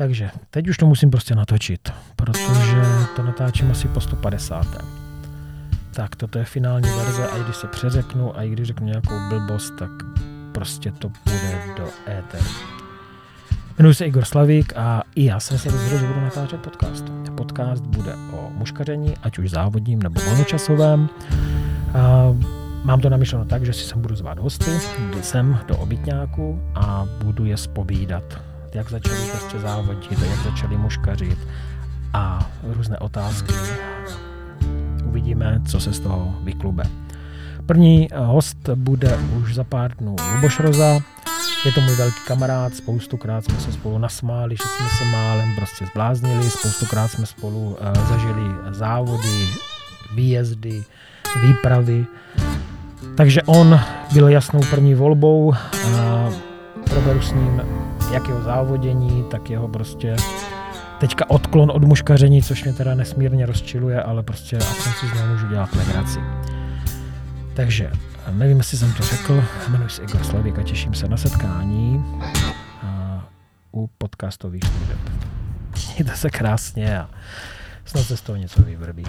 Takže teď už to musím prostě natočit, protože to natáčím asi po 150. Tak toto je finální verze a i když se přeřeknu a i když řeknu nějakou blbost, tak prostě to půjde do éteru. Jmenuji se Igor Slavík a i já jsem se rozhodl, že budu natáčet podcast. Podcast bude o muškaření, ať už závodním nebo volnočasovém. A mám to namyšleno tak, že si sem budu zvát hosty sem do obytňáku a budu je spovídat, jak začali prostě závodit, jak začali muškařit a různé otázky. Uvidíme, co se z toho vyklube. První host bude už za pár dnů Luboš Roza, je to můj velký kamarád, spoustukrát jsme se spolu nasmáli, že jsme se málem prostě zbláznili, spoustukrát jsme spolu uh, zažili závody, výjezdy, výpravy. Takže on byl jasnou první volbou a proberu s ním jak jeho závodění, tak jeho prostě teďka odklon od muškaření, což mě teda nesmírně rozčiluje, ale prostě si z něho můžu dělat legraci. Takže nevím, jestli jsem to řekl, jmenuji se Igor Slavík a těším se na setkání u podcastových služeb. Mějte se krásně a snad se z toho něco vyvrbí.